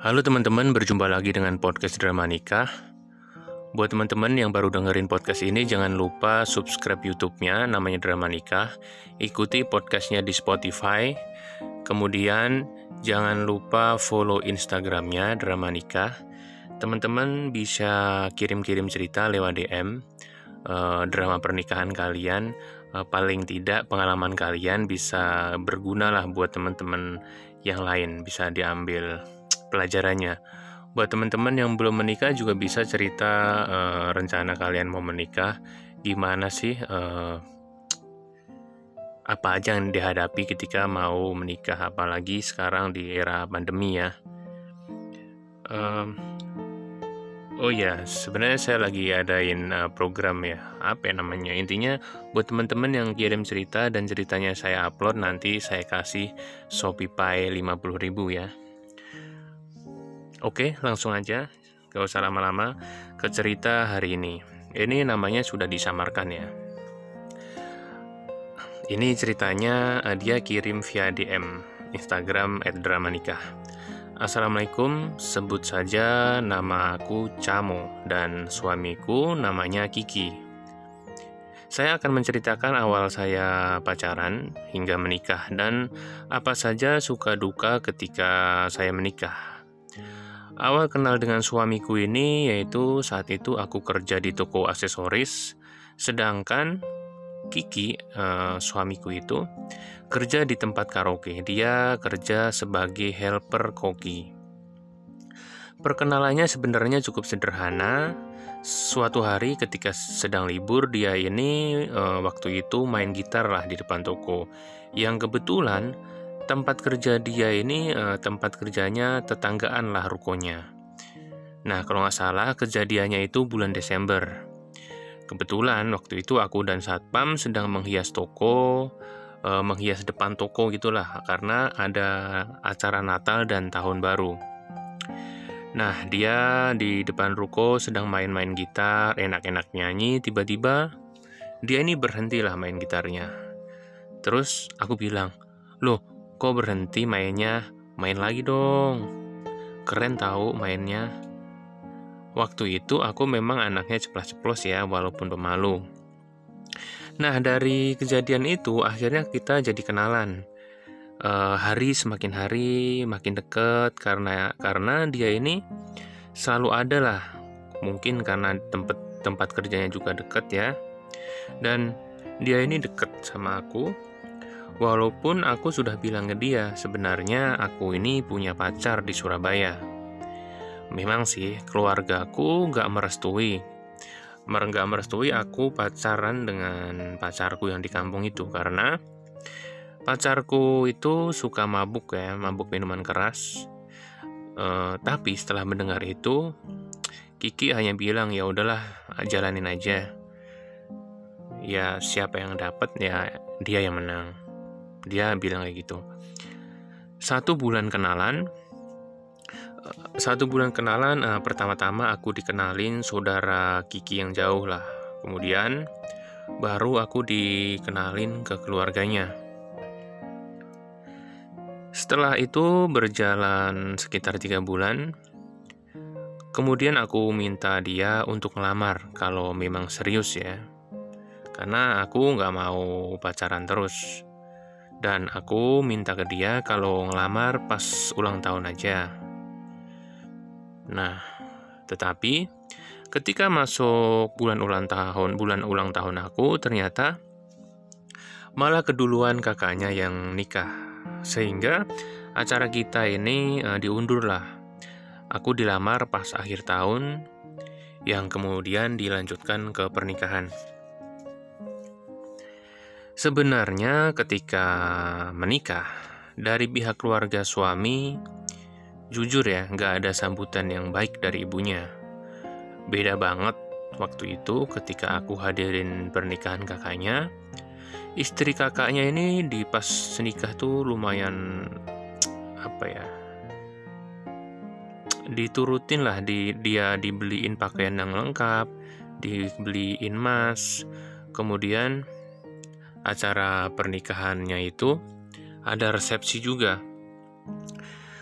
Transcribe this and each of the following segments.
Halo teman-teman, berjumpa lagi dengan podcast Drama Nikah. Buat teman-teman yang baru dengerin podcast ini, jangan lupa subscribe YouTube-nya, namanya Drama Nikah. Ikuti podcastnya di Spotify. Kemudian, jangan lupa follow Instagramnya Drama Nikah. Teman-teman bisa kirim-kirim cerita lewat DM, eh, drama pernikahan kalian. Uh, paling tidak pengalaman kalian bisa berguna lah buat teman-teman yang lain, bisa diambil pelajarannya. Buat teman-teman yang belum menikah juga bisa cerita uh, rencana kalian mau menikah. Gimana sih uh, apa aja yang dihadapi ketika mau menikah? Apalagi sekarang di era pandemi ya. Um, oh ya sebenarnya saya lagi adain uh, program ya. Apa ya namanya? Intinya buat teman-teman yang kirim cerita dan ceritanya saya upload nanti saya kasih Shopee Pay 50.000 ya Oke, langsung aja. Gak usah lama-lama ke cerita hari ini. Ini namanya sudah disamarkan ya. Ini ceritanya eh, dia kirim via DM Instagram @dramanikah. Assalamualaikum, sebut saja nama aku Camo dan suamiku namanya Kiki. Saya akan menceritakan awal saya pacaran hingga menikah dan apa saja suka duka ketika saya menikah. Awal kenal dengan suamiku ini yaitu saat itu aku kerja di toko aksesoris, sedangkan Kiki, uh, suamiku itu, kerja di tempat karaoke. Dia kerja sebagai helper koki. Perkenalannya sebenarnya cukup sederhana. Suatu hari ketika sedang libur, dia ini uh, waktu itu main gitar lah di depan toko. Yang kebetulan tempat kerja dia ini eh, tempat kerjanya tetanggaan lah rukonya. Nah, kalau nggak salah kejadiannya itu bulan Desember. Kebetulan waktu itu aku dan Satpam sedang menghias toko, eh, menghias depan toko gitulah, karena ada acara Natal dan Tahun Baru. Nah, dia di depan ruko sedang main-main gitar, enak-enak nyanyi, tiba-tiba dia ini berhentilah main gitarnya. Terus aku bilang, loh Kok berhenti mainnya? Main lagi dong. Keren tahu mainnya. Waktu itu aku memang anaknya ceplos-ceplos ya, walaupun pemalu. Nah, dari kejadian itu akhirnya kita jadi kenalan. Uh, hari semakin hari makin deket karena karena dia ini selalu ada lah. Mungkin karena tempat tempat kerjanya juga deket ya. Dan dia ini deket sama aku Walaupun aku sudah bilang ke dia, sebenarnya aku ini punya pacar di Surabaya. Memang sih, keluargaku gak merestui. Gak merestui aku pacaran dengan pacarku yang di kampung itu, karena pacarku itu suka mabuk ya, mabuk minuman keras. Uh, tapi setelah mendengar itu, Kiki hanya bilang ya udahlah, jalanin aja. Ya siapa yang dapat ya dia yang menang. Dia bilang kayak gitu. Satu bulan kenalan, eh, satu bulan kenalan uh, pertama-tama aku dikenalin saudara Kiki yang jauh lah. Kemudian baru aku dikenalin ke keluarganya. Setelah itu berjalan sekitar tiga bulan, kemudian aku minta dia untuk ngelamar kalau memang serius ya. Karena aku nggak mau pacaran terus. Dan aku minta ke dia kalau ngelamar pas ulang tahun aja. Nah, tetapi ketika masuk bulan ulang tahun, bulan ulang tahun aku ternyata malah keduluan kakaknya yang nikah. Sehingga acara kita ini uh, diundur lah. Aku dilamar pas akhir tahun yang kemudian dilanjutkan ke pernikahan. Sebenarnya ketika menikah, dari pihak keluarga suami, jujur ya, nggak ada sambutan yang baik dari ibunya. Beda banget waktu itu ketika aku hadirin pernikahan kakaknya, istri kakaknya ini di pas senikah tuh lumayan apa ya diturutin lah di dia dibeliin pakaian yang lengkap dibeliin emas kemudian acara pernikahannya itu ada resepsi juga.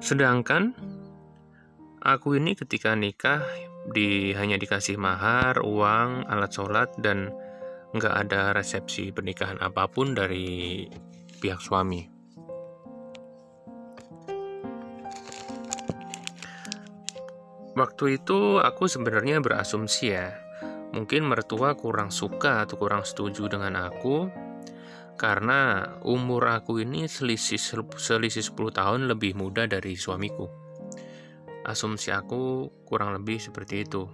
Sedangkan Aku ini ketika nikah di hanya dikasih mahar, uang, alat sholat, dan nggak ada resepsi pernikahan apa pun dari pihak suami. Waktu itu aku sebenarnya berasumsi ya, mungkin mertua kurang suka atau kurang setuju dengan aku karena umur aku ini selisih selisih 10 tahun lebih muda dari suamiku. Asumsi aku kurang lebih seperti itu.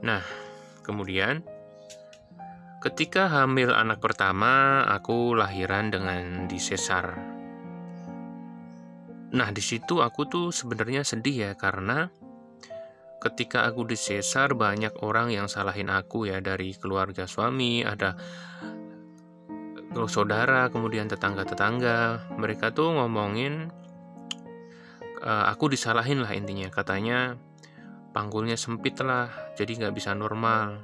Nah, kemudian ketika hamil anak pertama, aku lahiran dengan disesar. Nah, di situ aku tuh sebenarnya sedih ya karena ketika aku disesar banyak orang yang salahin aku ya dari keluarga suami, ada saudara, kemudian tetangga-tetangga, mereka tuh ngomongin uh, aku disalahin lah intinya, katanya panggulnya sempit lah, jadi nggak bisa normal.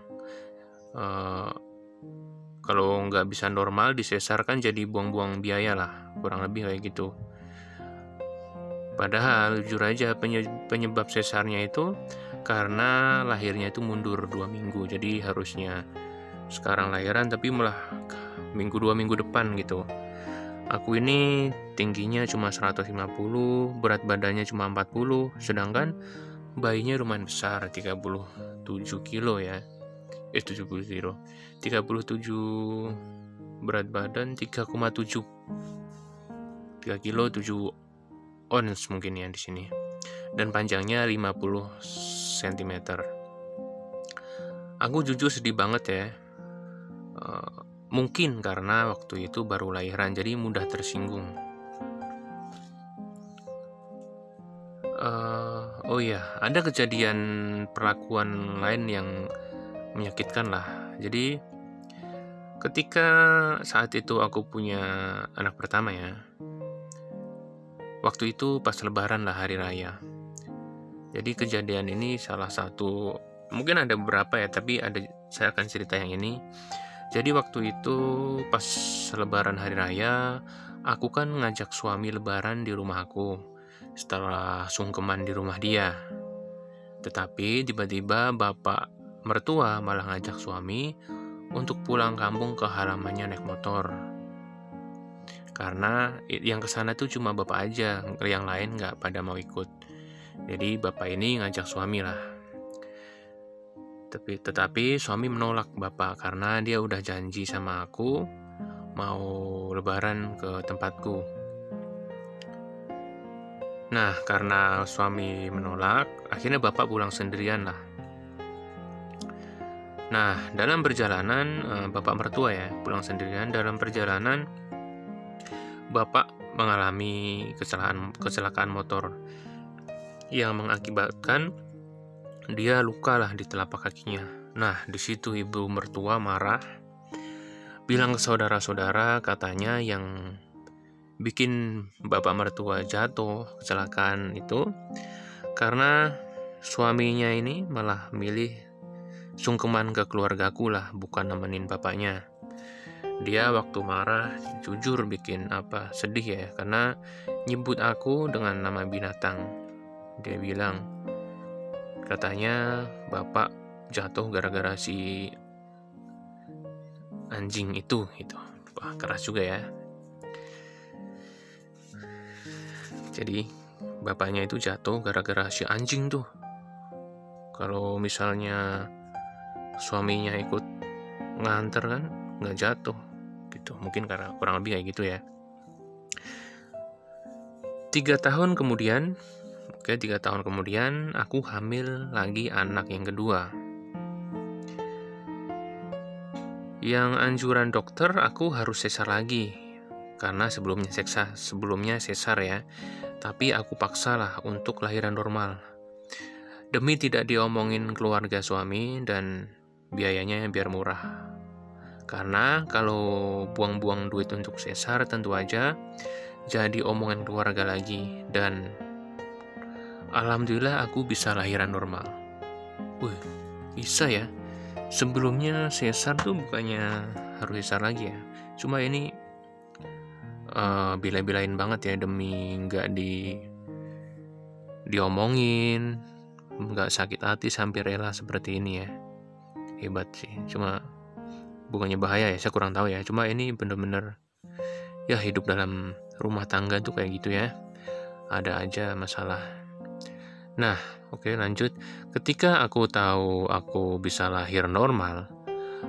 Uh, kalau nggak bisa normal disesar kan jadi buang-buang biaya lah, kurang lebih kayak gitu. Padahal jujur aja penyebab sesarnya itu karena lahirnya itu mundur dua minggu, jadi harusnya sekarang lahiran tapi malah minggu dua minggu depan gitu. Aku ini tingginya cuma 150 berat badannya cuma 40 sedangkan bayinya lumayan besar 37 kilo ya. Eh 70 kilo. 37 berat badan 3,7 3 kilo 7 ons mungkin ya di sini. Dan panjangnya 50 cm aku jujur sedih banget ya. Uh, Mungkin karena waktu itu baru lahiran, jadi mudah tersinggung. Uh, oh ya, ada kejadian perlakuan lain yang menyakitkan lah. Jadi ketika saat itu aku punya anak pertama ya, waktu itu pas Lebaran lah hari raya. Jadi kejadian ini salah satu, mungkin ada beberapa ya, tapi ada saya akan cerita yang ini jadi waktu itu pas lebaran hari raya, aku kan ngajak suami lebaran di rumah aku setelah sungkeman di rumah dia. Tetapi tiba-tiba bapak mertua malah ngajak suami untuk pulang kampung ke halamannya naik motor. Karena yang ke sana tuh cuma bapak aja, yang lain nggak pada mau ikut. Jadi bapak ini ngajak suami lah tapi tetapi suami menolak bapak karena dia udah janji sama aku mau lebaran ke tempatku. Nah, karena suami menolak, akhirnya bapak pulang sendirian lah. Nah, dalam perjalanan eh, bapak mertua ya, pulang sendirian dalam perjalanan bapak mengalami kecelakaan kecelakaan motor yang mengakibatkan dia luka lah di telapak kakinya. Nah, di situ ibu mertua marah, bilang ke saudara-saudara katanya yang bikin bapak mertua jatuh kecelakaan itu karena suaminya ini malah milih sungkeman ke keluargaku lah, bukan nemenin bapaknya. Dia waktu marah jujur bikin apa sedih ya karena nyebut aku dengan nama binatang. Dia bilang, Katanya bapak jatuh gara-gara si anjing itu gitu. Wah, keras juga ya. Jadi bapaknya itu jatuh gara-gara si anjing tuh. Kalau misalnya suaminya ikut nganter kan nggak jatuh gitu. Mungkin karena kurang lebih kayak gitu ya. Tiga tahun kemudian Oke, tiga tahun kemudian aku hamil lagi anak yang kedua. Yang anjuran dokter aku harus sesar lagi karena sebelumnya seksa sebelumnya sesar ya. Tapi aku paksalah untuk lahiran normal. Demi tidak diomongin keluarga suami dan biayanya biar murah. Karena kalau buang-buang duit untuk sesar tentu aja jadi omongan keluarga lagi dan Alhamdulillah aku bisa lahiran normal. Wih, bisa ya. Sebelumnya sesar tuh bukannya harus sesar lagi ya. Cuma ini uh, bila-bilain banget ya demi nggak di diomongin nggak sakit hati sampai rela seperti ini ya hebat sih cuma bukannya bahaya ya saya kurang tahu ya cuma ini bener-bener ya hidup dalam rumah tangga tuh kayak gitu ya ada aja masalah nah oke lanjut. Ketika aku tahu aku bisa lahir normal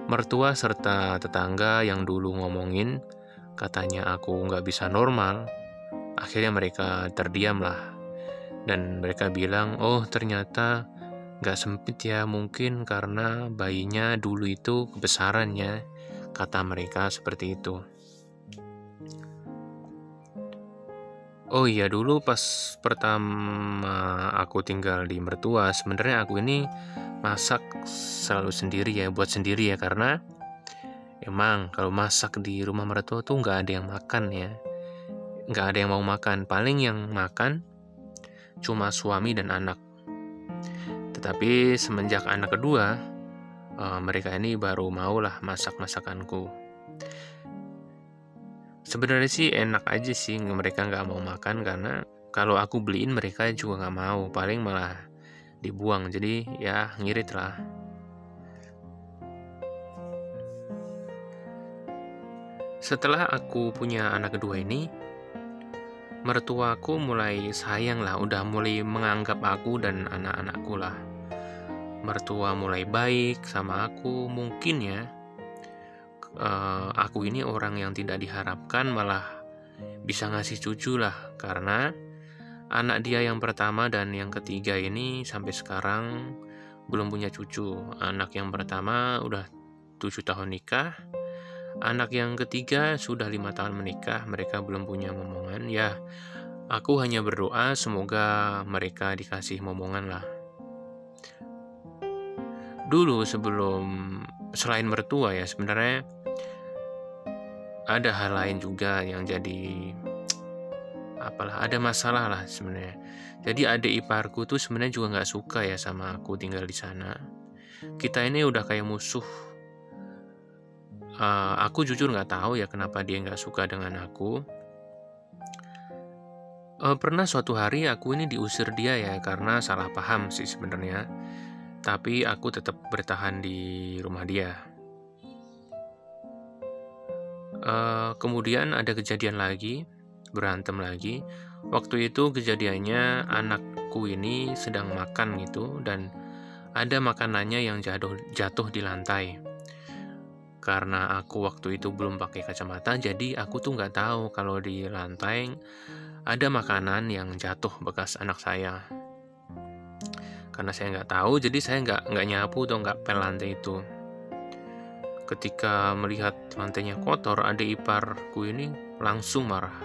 mertua serta tetangga yang dulu ngomongin katanya aku nggak bisa normal akhirnya mereka terdiam lah dan mereka bilang oh ternyata nggak sempit ya mungkin karena bayinya dulu itu kebesarannya kata mereka seperti itu oh iya dulu pas pertama aku tinggal di mertua sebenarnya aku ini masak selalu sendiri ya buat sendiri ya karena emang kalau masak di rumah mertua tuh nggak ada yang makan ya. Nggak ada yang mau makan. Paling yang makan cuma suami dan anak. Tetapi semenjak anak kedua, uh, mereka ini baru maulah masak-masakanku. Sebenarnya sih enak aja sih mereka nggak mau makan karena kalau aku beliin mereka juga nggak mau, paling malah dibuang. Jadi ya ngirit lah. Setelah aku punya anak kedua ini, mertuaku mulai sayang lah, udah mulai menganggap aku dan anak-anakku lah. Mertua mulai baik sama aku, mungkin ya. Uh, aku ini orang yang tidak diharapkan malah bisa ngasih cucu lah, karena anak dia yang pertama dan yang ketiga ini sampai sekarang belum punya cucu. Anak yang pertama udah tujuh tahun nikah, Anak yang ketiga sudah lima tahun menikah, mereka belum punya momongan. Ya, aku hanya berdoa semoga mereka dikasih momongan lah. Dulu sebelum selain mertua ya sebenarnya ada hal lain juga yang jadi apalah ada masalah lah sebenarnya. Jadi adik iparku tuh sebenarnya juga nggak suka ya sama aku tinggal di sana. Kita ini udah kayak musuh uh, aku jujur nggak tahu ya kenapa dia nggak suka dengan aku. Uh, pernah suatu hari aku ini diusir dia ya karena salah paham sih sebenarnya. Tapi aku tetap bertahan di rumah dia. Uh, kemudian ada kejadian lagi, berantem lagi. Waktu itu kejadiannya anakku ini sedang makan gitu dan ada makanannya yang jatuh jatuh di lantai. Karena aku waktu itu belum pakai kacamata jadi aku tuh nggak tahu kalau di lantai ada makanan yang jatuh bekas anak saya. Karena saya nggak tahu jadi saya nggak nggak nyapu atau nggak pel lantai itu ketika melihat lantainya kotor adik iparku ini langsung marah.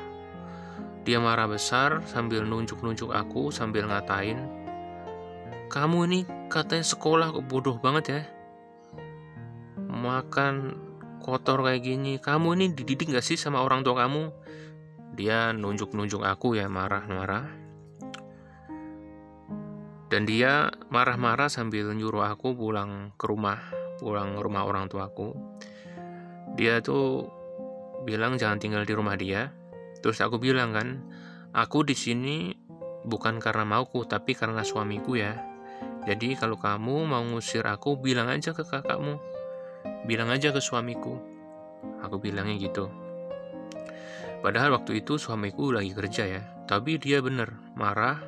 Dia marah besar sambil nunjuk-nunjuk aku sambil ngatain kamu ini katanya sekolah kok bodoh banget ya? Makan kotor kayak gini kamu ini dididik gak sih sama orang tua kamu? Dia nunjuk-nunjuk aku ya marah-marah. Dan dia marah-marah sambil nyuruh aku pulang ke rumah pulang rumah orang tuaku dia tuh bilang jangan tinggal di rumah dia terus aku bilang kan aku di sini bukan karena mauku tapi karena suamiku ya jadi kalau kamu mau ngusir aku bilang aja ke kakakmu bilang aja ke suamiku. Aku bilangnya gitu. Padahal waktu itu suamiku lagi kerja ya, tapi dia bener, marah,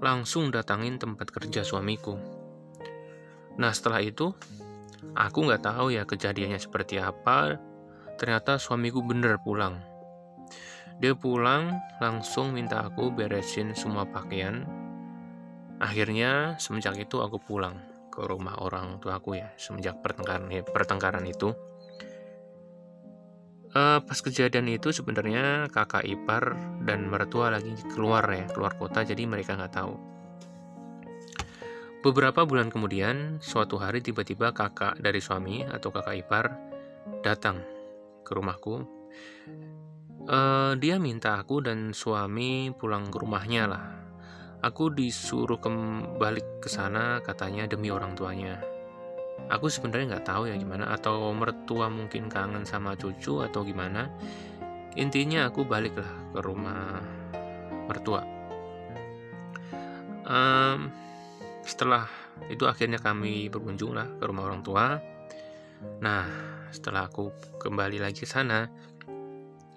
langsung datangin tempat kerja suamiku. Nah setelah itu, aku nggak tahu ya kejadiannya seperti apa, ternyata suamiku bener pulang. Dia pulang, langsung minta aku beresin semua pakaian. Akhirnya, semenjak itu aku pulang ke rumah orang tuaku ya semenjak pertengkaran pertengkaran itu uh, pas kejadian itu sebenarnya kakak ipar dan mertua lagi keluar ya keluar kota jadi mereka nggak tahu beberapa bulan kemudian suatu hari tiba-tiba kakak dari suami atau kakak ipar datang ke rumahku uh, dia minta aku dan suami pulang ke rumahnya lah Aku disuruh kembali ke sana katanya demi orang tuanya. Aku sebenarnya nggak tahu ya gimana atau mertua mungkin kangen sama cucu atau gimana. Intinya aku baliklah ke rumah mertua. um, setelah itu akhirnya kami berkunjung lah ke rumah orang tua. Nah setelah aku kembali lagi ke sana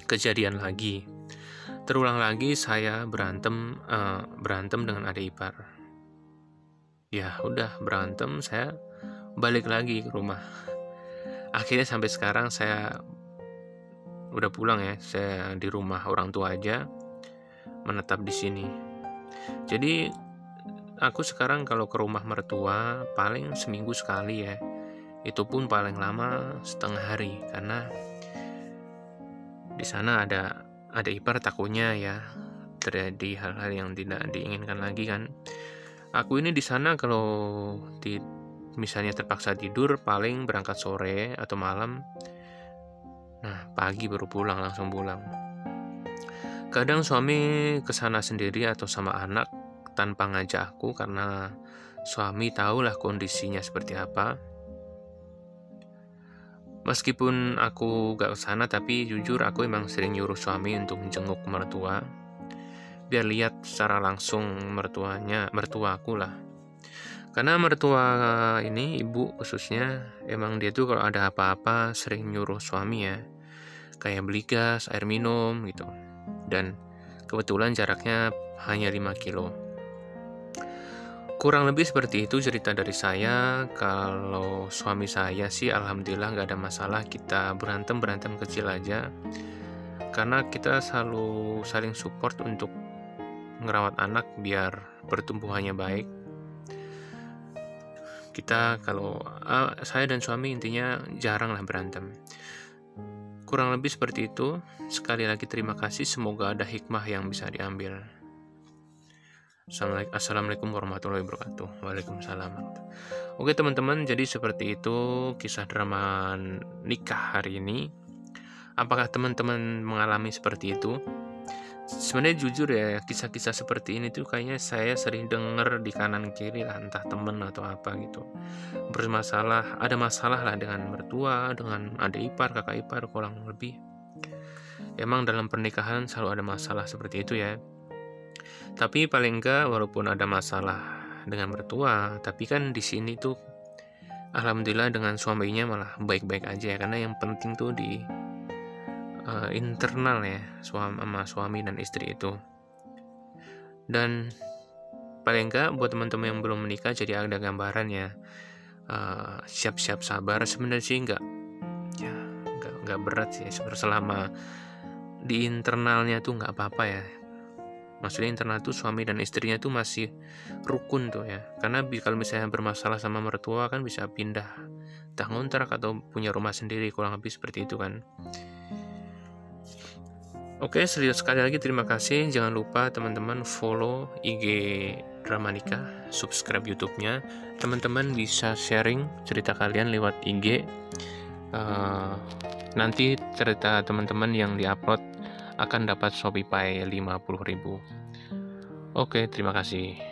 kejadian lagi. Terulang lagi saya berantem uh, berantem dengan adik ipar. Ya udah berantem saya balik lagi ke rumah. Akhirnya sampai sekarang saya udah pulang ya saya di rumah orang tua aja menetap di sini. Jadi aku sekarang kalau ke rumah mertua paling seminggu sekali ya. Itu pun paling lama setengah hari karena di sana ada ada ipar takutnya ya. Terjadi hal-hal yang tidak diinginkan lagi kan. Aku ini di sana kalau di misalnya terpaksa tidur paling berangkat sore atau malam. Nah, pagi baru pulang, langsung pulang. Kadang suami ke sana sendiri atau sama anak tanpa ngajak aku karena suami tahulah kondisinya seperti apa. Meskipun aku gak ke sana tapi jujur aku emang sering nyuruh suami untuk jenguk mertua. Biar lihat secara langsung mertuanya, mertua aku lah. Karena mertua ini ibu khususnya emang dia tuh kalau ada apa-apa sering nyuruh suami ya. Kayak beli gas, air minum gitu. Dan kebetulan jaraknya hanya 5 kilo. Kurang lebih seperti itu cerita dari saya. Kalau suami saya sih alhamdulillah nggak ada masalah. Kita berantem-berantem kecil aja. Karena kita selalu saling support untuk ngerawat anak biar pertumbuhannya baik kita kalau uh, saya dan suami intinya jarang lah berantem kurang lebih seperti itu sekali lagi terima kasih semoga ada hikmah yang bisa diambil Assalamualaikum warahmatullahi wabarakatuh. Waalaikumsalam. Oke teman-teman jadi seperti itu kisah drama nikah hari ini. Apakah teman-teman mengalami seperti itu? sebenarnya jujur ya kisah-kisah seperti ini tuh kayaknya saya sering denger di kanan kiri lah entah temen atau apa gitu. Bermasalah ada masalah lah dengan mertua dengan adik ipar kakak ipar kurang lebih. Emang dalam pernikahan selalu ada masalah seperti itu ya tapi paling enggak walaupun ada masalah dengan mertua tapi kan di sini tuh alhamdulillah dengan suaminya malah baik-baik aja ya. Karena yang penting tuh di uh, internal ya suami sama suami dan istri itu. Dan paling enggak buat teman-teman yang belum menikah jadi ada gambaran ya uh, siap-siap sabar sebenarnya sih enggak ya enggak enggak berat sih. Selama di internalnya tuh enggak apa-apa ya maksudnya internal tuh suami dan istrinya tuh masih rukun tuh ya karena kalau misalnya bermasalah sama mertua kan bisa pindah tak ngontrak atau punya rumah sendiri kurang lebih seperti itu kan Oke, sekali lagi terima kasih. Jangan lupa teman-teman follow IG Dramanika, subscribe YouTube-nya. Teman-teman bisa sharing cerita kalian lewat IG. Uh, eh, nanti cerita teman-teman yang diupload akan dapat Shopee Pay 50.000. Oke, terima kasih.